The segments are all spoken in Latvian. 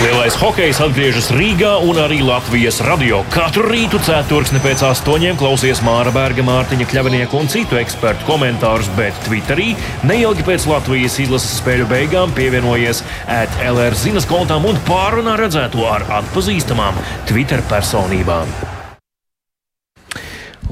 Lielais hokejs atgriežas Rīgā un arī Latvijas radio. Katru rītu ceturksni pēc astoņiem klausies Māra Berga, Mārtiņa Kļavinieka un citu ekspertu komentārus, bet Twitterī neilgi pēc Latvijas izlases spēļu beigām pievienojies ētlr zinas kontām un pārunā redzēto ar atpazīstamām Twitter personībām.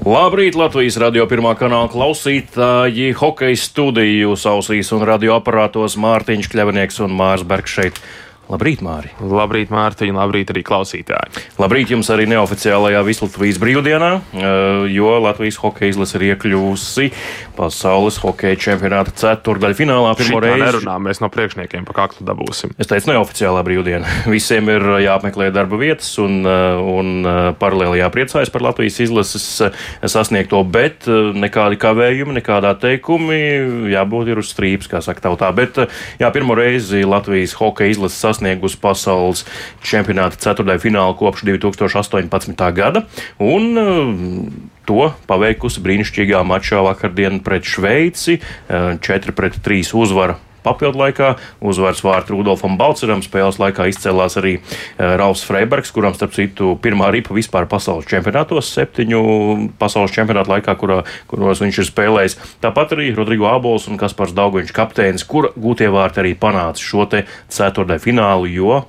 Labrīt, Latvijas radio pirmā kanāla klausītāji, hokeja studiju ausīs un radioaparātos Mārtiņš Kļavinieks un Mārs Bergs šeit. Labrīt, Māri! Labrīt, Mārtiņ, labrīt arī klausītāji! Labrīt jums arī neoficiālajā Vislatvijas brīvdienā, eh, jo Latvijas hokeja izlase ir iekļuvusi pasaules hokeja čempionāta ceturdaļa finālā pirmo reizi. Nerunā, mēs no priekšniekiem pa kaklu dabūsim. Es teicu, neoficiālā brīvdiena. Visiem ir jāapmeklē darba vietas un, eh, un eh, paralēli jāpriecājas par Latvijas izlases sasniegto, bet nekādi kavējumi, nekādā teikumi, jābūt ir uz strīpas, kā saka tautā. Bet jā, pirmo reizi Latvijas hokeja izlases sasniegto sasniegusi pasaules čempionāta ceturtajā finālā kopš 2018. gada. Un, uh, To paveikusi brīnišķīgā mačā vakardien pret Šveici. 4 uh, pret 3 uzvara papildu laikā. Uzvaras vārtu Rudolfam Balceram spēles laikā izcēlās arī uh, Ralfs Freibergs, kuram starp citu pirmā ripa vispār pasaules čempionātos, septiņu pasaules čempionātu laikā, kurā, kuros viņš ir spēlējis. Tāpat arī Rodrigo Abols un Kaspars Daugoņš kapteinis, kur gūtie vārti arī panāca šo te ceturtdaļu finālu, jo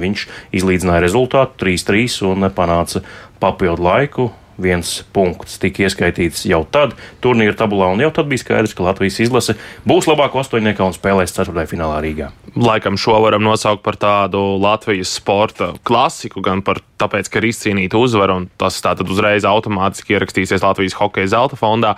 viņš izlīdzināja rezultātu 3-3 un panāca papildu laiku viens punkts tika ieskaitīts jau tad turnīra tabulā, un jau tad bija skaidrs, ka Latvijas izlase būs labāka astoņniekā un spēlēs ceturtajā finālā Rīgā. Laikam šo varam nosaukt par tādu Latvijas sporta klasiku, gan par tāpēc, ka ir izcīnīta uzvara, un tas tātad uzreiz automātiski ierakstīsies Latvijas hokeja zelta fondā.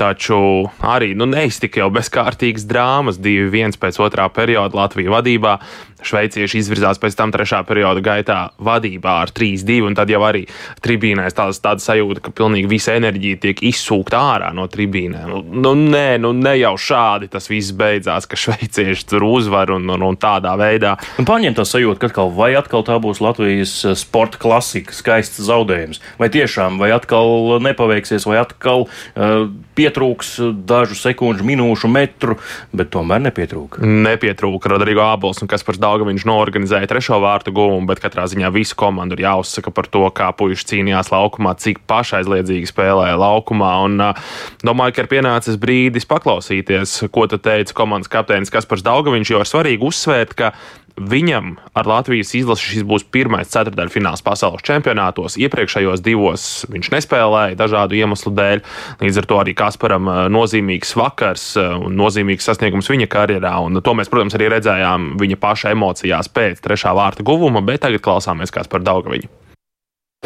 Taču arī nu, neiztika jau bezkārtīgas drāmas, divi viens pēc otrā perioda Latvijas vadībā. Šveicieši izvirzās pēc tam trešā perioda gaitā vadībā ar 3-2, un tad jau arī tribīnēs tāda, tāda sajūta, ka pilnīgi visa enerģija tiek izsūkta ārā no tribīnēm. Nu, nu, nē, nu, ne jau šādi tas viss beidzās, ka šveicieši tur uzvar un, un, un tādā veidā. Un paņem tā sajūta, ka atkal, vai atkal tā būs Latvijas eh, sporta klasika, skaists zaudējums, vai tiešām, vai atkal nepaveiksies, vai atkal uh, pietrūks dažu sekundžu, minūšu, metru, bet tomēr nepietrūka. Nepietrūka Rodrigo Abols un kas par Dāngu viņš noorganizēja trešo vārtu guvumu, bet katrā ziņā visu komandu ir jāuzsaka par to, kā puiši cīnījās laukumā, cik pašaizliedzīgi spēlēja laukumā. Un, uh, domāju, ka ir pienācis brīdis paklausīties, ko te teica komandas kapteinis Kaspars Daugaviņš, jo ir svarīgi uzsvērt, ka Viņam ar Latvijas izlasi šis būs pirmais ceturdaļfināls pasaules čempionātos. Iepriekšējos divos viņš nespēlēja dažādu iemeslu dēļ. Līdz ar to arī Kasparam eh, nozīmīgs vakars eh, un nozīmīgs sasniegums viņa karjerā. Un to mēs, protams, arī redzējām viņa paša emocijās pēc trešā vārta guvuma, bet tagad klausāmies Kaspar Daugaviņu.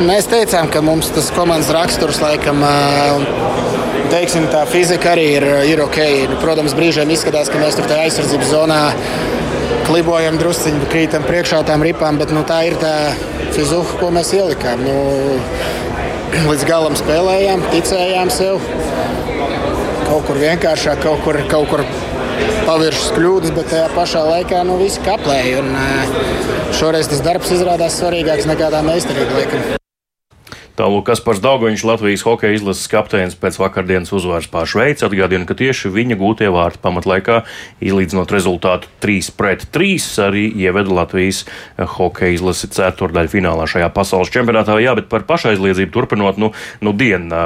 Mēs teicām, ka mums tas komandas raksturs laikam. Teiksim, tā fizika arī ir, ir ok. Nu, protams, brīžiem izskatās, ka mēs tur tajā aizsardzības zonā klibojam drusciņi, krītam priekšā tām ripām, bet nu, tā ir tā fizuha, ko mēs ielikām. Nu, līdz galam spēlējām, ticējām sev. Kaut kur vienkāršāk, kaut kur, kaut kur paviršas kļūdas, bet tajā pašā laikā nu, visi kaplēja. Un, šoreiz tas darbs izrādās svarīgāks nekā tā meistarība. Laikam. Tālāk, kas par Daugoņš Latvijas hokeja izlases kapteinis pēc vakardienas uzvaras pār Šveici atgādina, ka tieši viņa gūtie vārti pamatlaikā, izlīdzinot rezultātu 3 pret 3, arī ieveda Latvijas hokeja izlasi ceturdaļu finālā šajā pasaules čempionātā. Jā, bet par pašaizliedzību turpinot, nu, nu dienā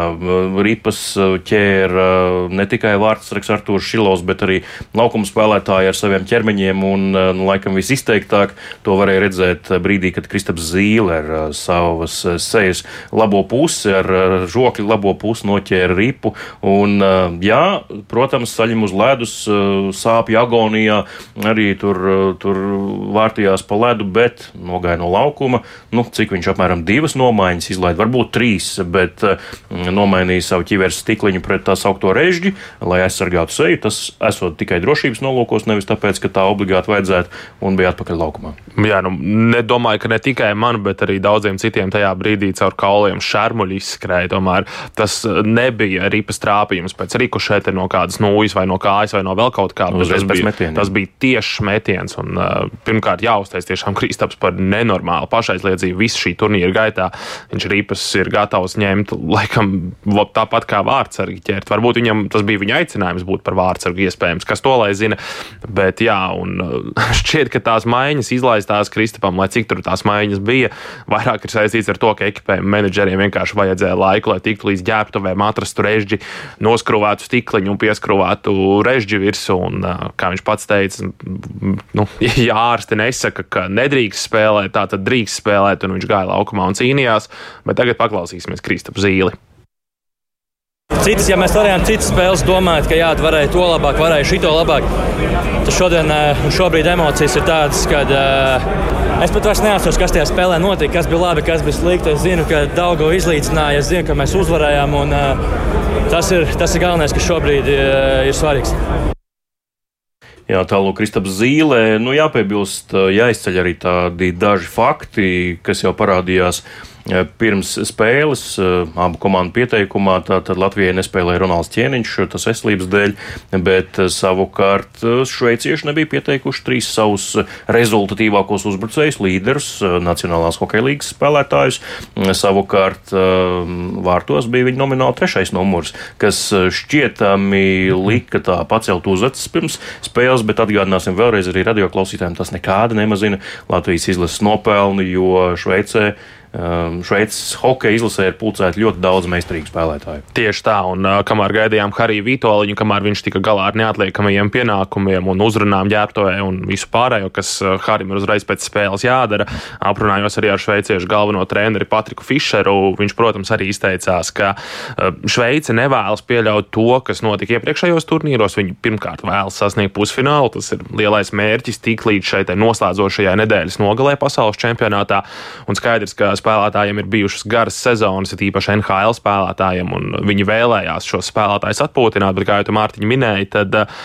ripas ķēra ne tikai vārdsargs Artūrs Šilovs, bet arī laukuma spēlētāji ar saviem ķermeņiem un, nu, laikam visizteiktāk to varēja redzēt brīdī, kad Kristaps Zīle ar savas sejas labo pusi, ar žokli labo pusi noķēra ripu. Un, jā, protams, saļim uz ledus, sāpju agonijā, arī tur, tur vārtījās pa ledu, bet nogāja no laukuma. Nu, cik viņš apmēram divas nomaiņas izlaiž, varbūt trīs, bet nomainīja savu ķiveres stikliņu pret tā saukto režģi, lai aizsargātu seju. Tas esot tikai drošības nolūkos, nevis tāpēc, ka tā obligāti vajadzētu un bija atpakaļ laukumā. Jā, nu, nedomāju, ka ne tikai man, bet arī daudziem citiem tajā brīdī caur kaulu Viljams Šarmuļs izskrēja. Tomēr tas nebija ripas trāpījums pēc rikušēta no kādas nūjas vai no kājas vai no vēl kaut kā. Nu, tas, bija, metieniem. tas bija tiešs metiens. Un, uh, pirmkārt, jāuzteic tiešām Kristaps par nenormālu pašaizliedzību visu šī turnīra gaitā. Viņš ripas ir gatavs ņemt, laikam, tāpat kā vārdsargi ķert. Varbūt viņam tas bija viņa aicinājums būt par vārdsargu iespējams, kas to lai zina. Bet jā, un šķiet, ka tās maiņas izlaistās Kristapam, lai cik tur tās maiņas bija, vairāk ir saistīts ar to, ka ekipējuma menedžeriem vienkārši vajadzēja laiku, lai tiktu līdz ģērbtuvēm, atrastu režģi, noskrūvētu stikliņu un pieskrūvētu režģi virsū. Un, kā viņš pats teica, nu, ja ārsti nesaka, ka nedrīkst spēlēt, tā tad drīkst spēlēt, un viņš gāja laukumā un cīnījās. Bet tagad paklausīsimies Kristapu Zīli. Citas, ja mēs varējām citas spēles domāt, ka jā, varēja to labāk, varēja šito labāk, tad šodien un šobrīd emocijas ir tādas, ka es pat vairs neatceros, kas tajā spēlē notika, kas bija labi, kas bija slikti. Es zinu, ka Daugo izlīdzināja, es zinu, ka mēs uzvarējām, un uh, tas, ir, tas ir galvenais, kas šobrīd uh, ir svarīgs. Jā, tālāk, Kristaps Zīlē, nu jāpiebilst, jāizceļ arī tādi daži fakti, kas jau parādījās pirms spēles eh, abu komandu pieteikumā tātad Latvijai nespēlēja Ronalds Čieniņš, tas veselības dēļ, bet eh, savukārt šveicieši nebija pieteikuši trīs savus rezultatīvākos uzbrucējus, līderus, Nacionālās hokeja līgas spēlētājus. Savukārt vārtos bija viņa nomināli trešais numurs, kas šķietami lika tā pacelt uzacis pirms spēles, bet atgādināsim vēlreiz arī radioklausītājiem, tas nekāda nemazina Latvijas izlases nopelni, jo Šveicē Šveices hokeja izlasē ir pulcēti ļoti daudz meistarīgu spēlētāju. Tieši tā, un uh, kamēr gaidījām Hariju Vitoļiņu, kamēr viņš tika galā ar neatliekamajiem pienākumiem un uzrunām ģērbtuvē un visu pārējo, kas uh, Harim ir uzreiz pēc spēles jādara, aprunājos arī ar šveiciešu galveno treneri Patriku Fischeru. Viņš, protams, arī izteicās, ka uh, Šveice nevēlas pieļaut to, kas notika iepriekšējos turnīros. Viņi pirmkārt vēlas sasniegt pusfinālu, tas ir lielais mērķis tik līdz šai noslēdzošajai nedēļas nogalē pasaules čempionātā. Un skaidrs, ka spēlētājiem ir bijušas garas sezonas, ir īpaši NHL spēlētājiem, un viņi vēlējās šos spēlētājus atpūtināt, bet, kā jau Mārtiņa minēja, tad uh,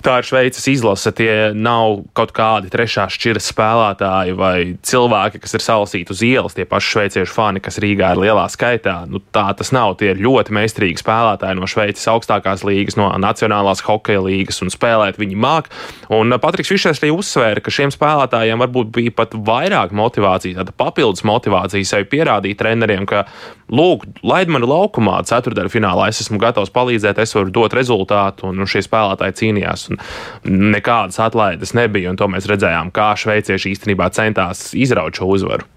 Tā ir Šveices izlase. Tie nav kaut kādi trešās šķiras spēlētāji vai cilvēki, kas ir salasīti uz ielas, tie paši šveiciešu fani, kas Rīgā ir lielā skaitā. Nu, tā tas nav. Tie ir ļoti meistarīgi spēlētāji no Šveices augstākās līgas, no Nacionālās hokeja līgas, un spēlēt viņi māk. Un uh, Patriks Fišers arī uzsvēra, ka šiem spēlētājiem varbūt bija pat vairāk motivācijas, tāda papildus motivācija sevi pierādīt treneriem, ka, lūk, laid mani laukumā, ceturdaļfinālā es esmu gatavs palīdzēt, es varu dot rezultātu, un šie spēlētāji cīnījās nekādas atlaides nebija. To mēs redzējām, kā šveicieši īstenībā centās izraut šo uzvaru.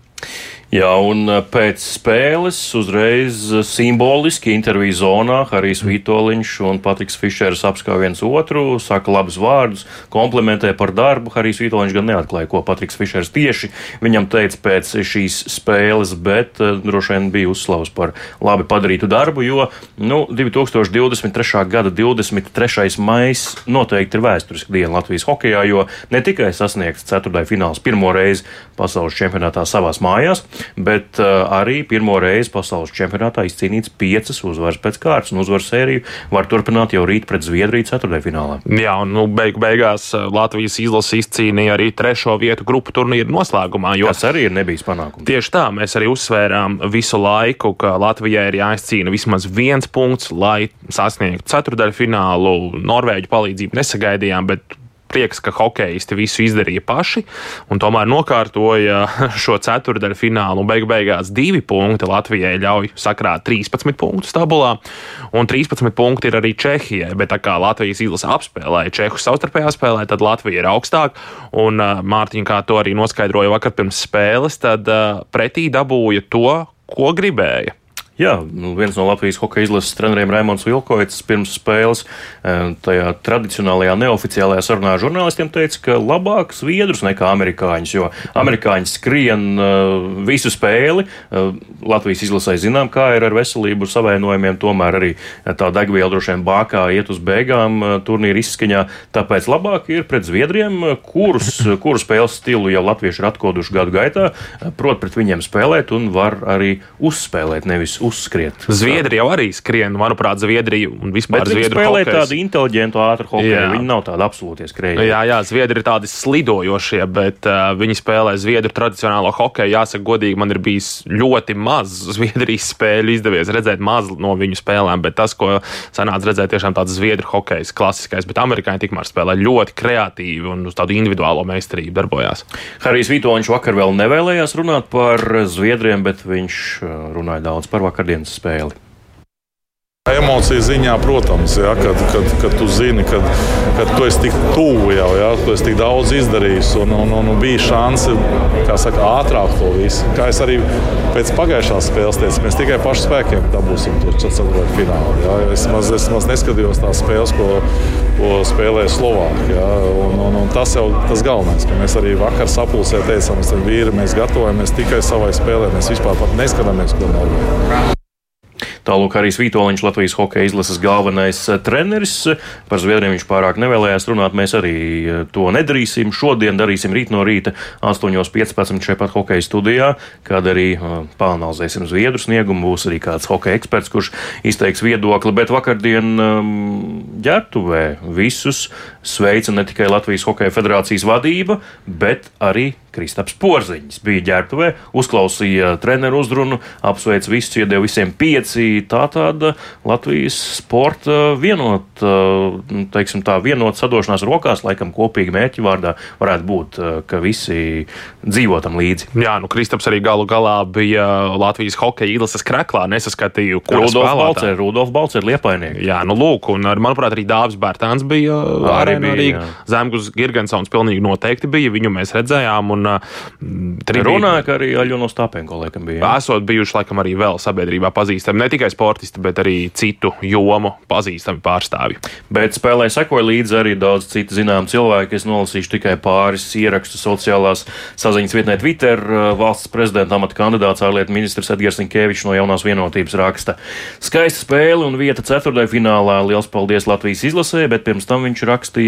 Jā, un uh, pēc spēles uzreiz uh, simboliski interviju zonā Harijs Vitoļņš un Patriks Fišers apskauj viens otru, saka labus vārdus, komplementē par darbu. Harijs Vitoļņš gan neatklāja, ko Patriks Fišers tieši viņam teica pēc šīs spēles, bet uh, droši vien bija uzslavs par labi padarītu darbu, jo nu, 2023. gada 23. maijs noteikti ir vēsturiska diena Latvijas hokeja, jo ne tikai sasniegts ceturtajā fināls pirmo reizi pasaules čempionātā savās mājās, bet uh, arī pirmo reizi pasaules čempionātā izcīnīts piecas uzvaras pēc kārtas, un uzvaru sēriju var turpināt jau rīt pret Zviedriju ceturtdaļfinālā. Jā, un nu, beigu beigās uh, Latvijas izlase izcīnīja arī trešo vietu grupu turnīru noslēgumā. Tas arī ir nebijis panākums. Tieši tā, mēs arī uzsvērām visu laiku, ka Latvijai ir jāizcīna vismaz viens punkts, lai sasniegtu ceturtdaļfinālu. Norvēģu palīdzību nesagaidījām, bet prieks, ka hokeisti visu izdarīja paši un tomēr nokārtoja šo ceturdaļu finālu. Beigu beigās divi punkti Latvijai ļauj sakrāt 13 punktus tabulā, un 13 punkti ir arī Čehijai. Bet tā kā Latvijas izlase apspēlēja Čehu savstarpējā spēlē, tad Latvija ir augstāk. Un Mārtiņa, kā to arī noskaidroja vakar pirms spēles, tad pretī dabūja to, ko gribēja. Jā, nu, viens no Latvijas hokeja izlases treneriem Raimons Vilkoits pirms spēles eh, tajā tradicionālajā neoficiālajā sarunā ar žurnālistiem teica, ka labāk zviedrus nekā amerikāņus, jo amerikāņi skrien uh, visu spēli. Uh, Latvijas izlasē zinām, kā ir ar veselību savainojumiem, tomēr arī tā degviela droši vien bākā iet uz beigām turnīra izskaņā. Tāpēc labāk ir pret zviedriem, kurus, kuru spēles stilu jau latvieši ir atkoduši gadu gaitā, prot pret viņiem spēlēt un var arī uzspēlēt, nevis uzskriet. Zviedri jau arī skrien, manuprāt, Zviedrija un vispār Bet viņi Zviedru spēlē hokejs. tādu inteliģentu, ātru hokeju. Viņi nav tādi absolūti skrejēji. Jā, jā, Zviedri ir tādi slidojošie, bet uh, viņi spēlē Zviedru tradicionālo hokeju. Jāsaka, godīgi, man ir bijis ļoti maz Zviedrijas spēļu, izdevies redzēt maz no viņu spēlēm, bet tas, ko sanāca redzēt, tiešām tāds Zviedru hokejs, klasiskais, bet amerikāņi tikmēr spēlē ļoti kreatīvi un uz tādu individuālo meistarību darbojās. Harijs Vitoņš vakar vēl nevēlējās runāt par Zviedriem, bet viņš uh, runāja daudz par vakardienas spēli. Emociju ziņā, protams, ja, kad, kad, kad tu zini, kad, kad tu esi tik tuvu jau, ja, tu esi tik daudz izdarījis un, un, un, un bija kā saka, ātrāk to visu. Kā es arī pēc pagājušās spēles teicu, mēs tikai pašu spēkiem dabūsim to ceturto finālu. Ja. Es maz, es maz neskatījos tās spēles, ko, ko spēlēja Slovākija. Ja, un, un, un tas jau tas galvenais, ka mēs arī vakar sapulcē teicām, mēs vīri, mēs gatavojamies tikai savai spēlē, mēs vispār pat neskatāmies, ko Norvēģija. Tālāk arī Vitoļņš, Latvijas hokeja izlases galvenais eh, treneris. Par Zviedriem viņš pārāk nevēlējās runāt. Mēs arī eh, to nedarīsim. Šodien darīsim rīt no rīta 8.15. šeit pat hokeja studijā, kad arī eh, pāanalizēsim Zviedru sniegumu. Būs arī kāds hokeja eksperts, kurš izteiks viedokli. Bet vakardien um, ģērbtuvē visus sveica ne tikai Latvijas Hokeja federācijas vadība, bet arī Kristaps Porziņš bija ģērbtuvē, uzklausīja treneru uzrunu, apsveic visus, iedeva visiem pieci. Tā tāda Latvijas sporta vienot, teiksim tā, vienot sadošanās rokās, laikam kopīgi mērķi vārdā varētu būt, ka visi dzīvo tam līdzi. Jā, nu Kristaps arī galu galā bija Latvijas hokeja izlases kreklā, nesaskatīju, kur Rudolf Balcer, Rudolf Balcer, Liepainieks. Jā, nu lūk, un ar, manuprāt, arī Dāvis Bērtāns bija Arī jā. Zemgus Girgensons pilnīgi noteikti bija, viņu mēs redzējām. Un, mm, tribīna- Runāja, ka arī Aļona Stāpenko laikam bija. jā. Esot bijuši laikam arī vēl sabiedrībā pazīstami ne tikai sportisti, bet arī citu jomu pazīstami pārstāvji. Bet spēlē sekoja līdzi arī daudz citu zināmu cilvēku. Es nolasīšu tikai pāris ierakstus sociālās saziņas vietnē Twitter. Valsts prezidenta amata kandidāts ārlietu ministrs Edgars Inkevičs no jaunās vienotības raksta. Skaista spēle un vieta ceturtajā finālā. Liels paldies Latvijas izlasē, bet pirms tam viņš rakstīja.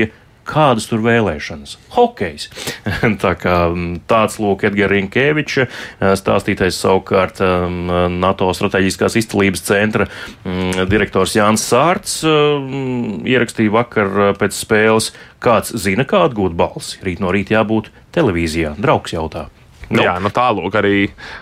Kādas tur vēlēšanas? Hokejs. Tā kā, mm, tāds lūk, Edgars Rinkevičs, stāstītais savukārt um, NATO strateģiskās izcelības centra mm, direktors Jānis Sārts um, ierakstīja vakar uh, pēc spēles, kāds zina, kā atgūt balsi. Rīt no rīta jābūt televīzijā. Draugs jautā. Nu. Jā, nu tālāk arī,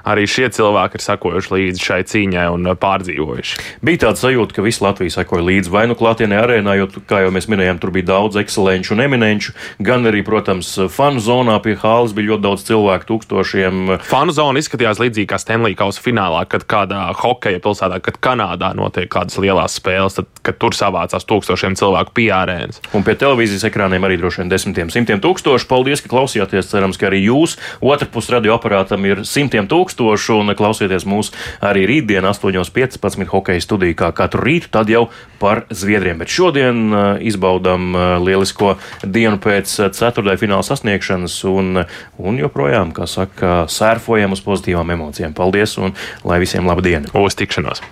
arī šie cilvēki ir sekojuši līdzi šai cīņai un uh, pārdzīvojuši. Bija tāda sajūta, ka visi Latvijas sekoja līdzi vai nu klātienē arēnā, jo, kā jau mēs minējām, tur bija daudz ekscelenču un eminenču, gan arī, protams, fanu zonā pie hāles bija ļoti daudz cilvēku, tūkstošiem. Fanu zona izskatījās līdzīgi kā Stanley Kausa finālā, kad kādā hokeja pilsētā, kad Kanādā notiek kādas lielas spēles, tad, kad tur savācās tūkstošiem cilvēku pie arēnas. Un pie televīzijas ekrāniem arī droši vien desmitiem, simtiem tūkstoši. Paldies, ka klausījāties. Cerams, ka arī jūs otrpus radioaparātam ir simtiem tūkstošu un klausieties mūs arī rītdien 8.15 hokeja studijā kā katru rītu, tad jau par Zviedriem. Bet šodien uh, izbaudām uh, lielisko dienu pēc uh, ceturtajā fināla sasniegšanas un, un joprojām, kā saka, sērfojam uz pozitīvām emocijām. Paldies un lai visiem laba diena! Uz tikšanos!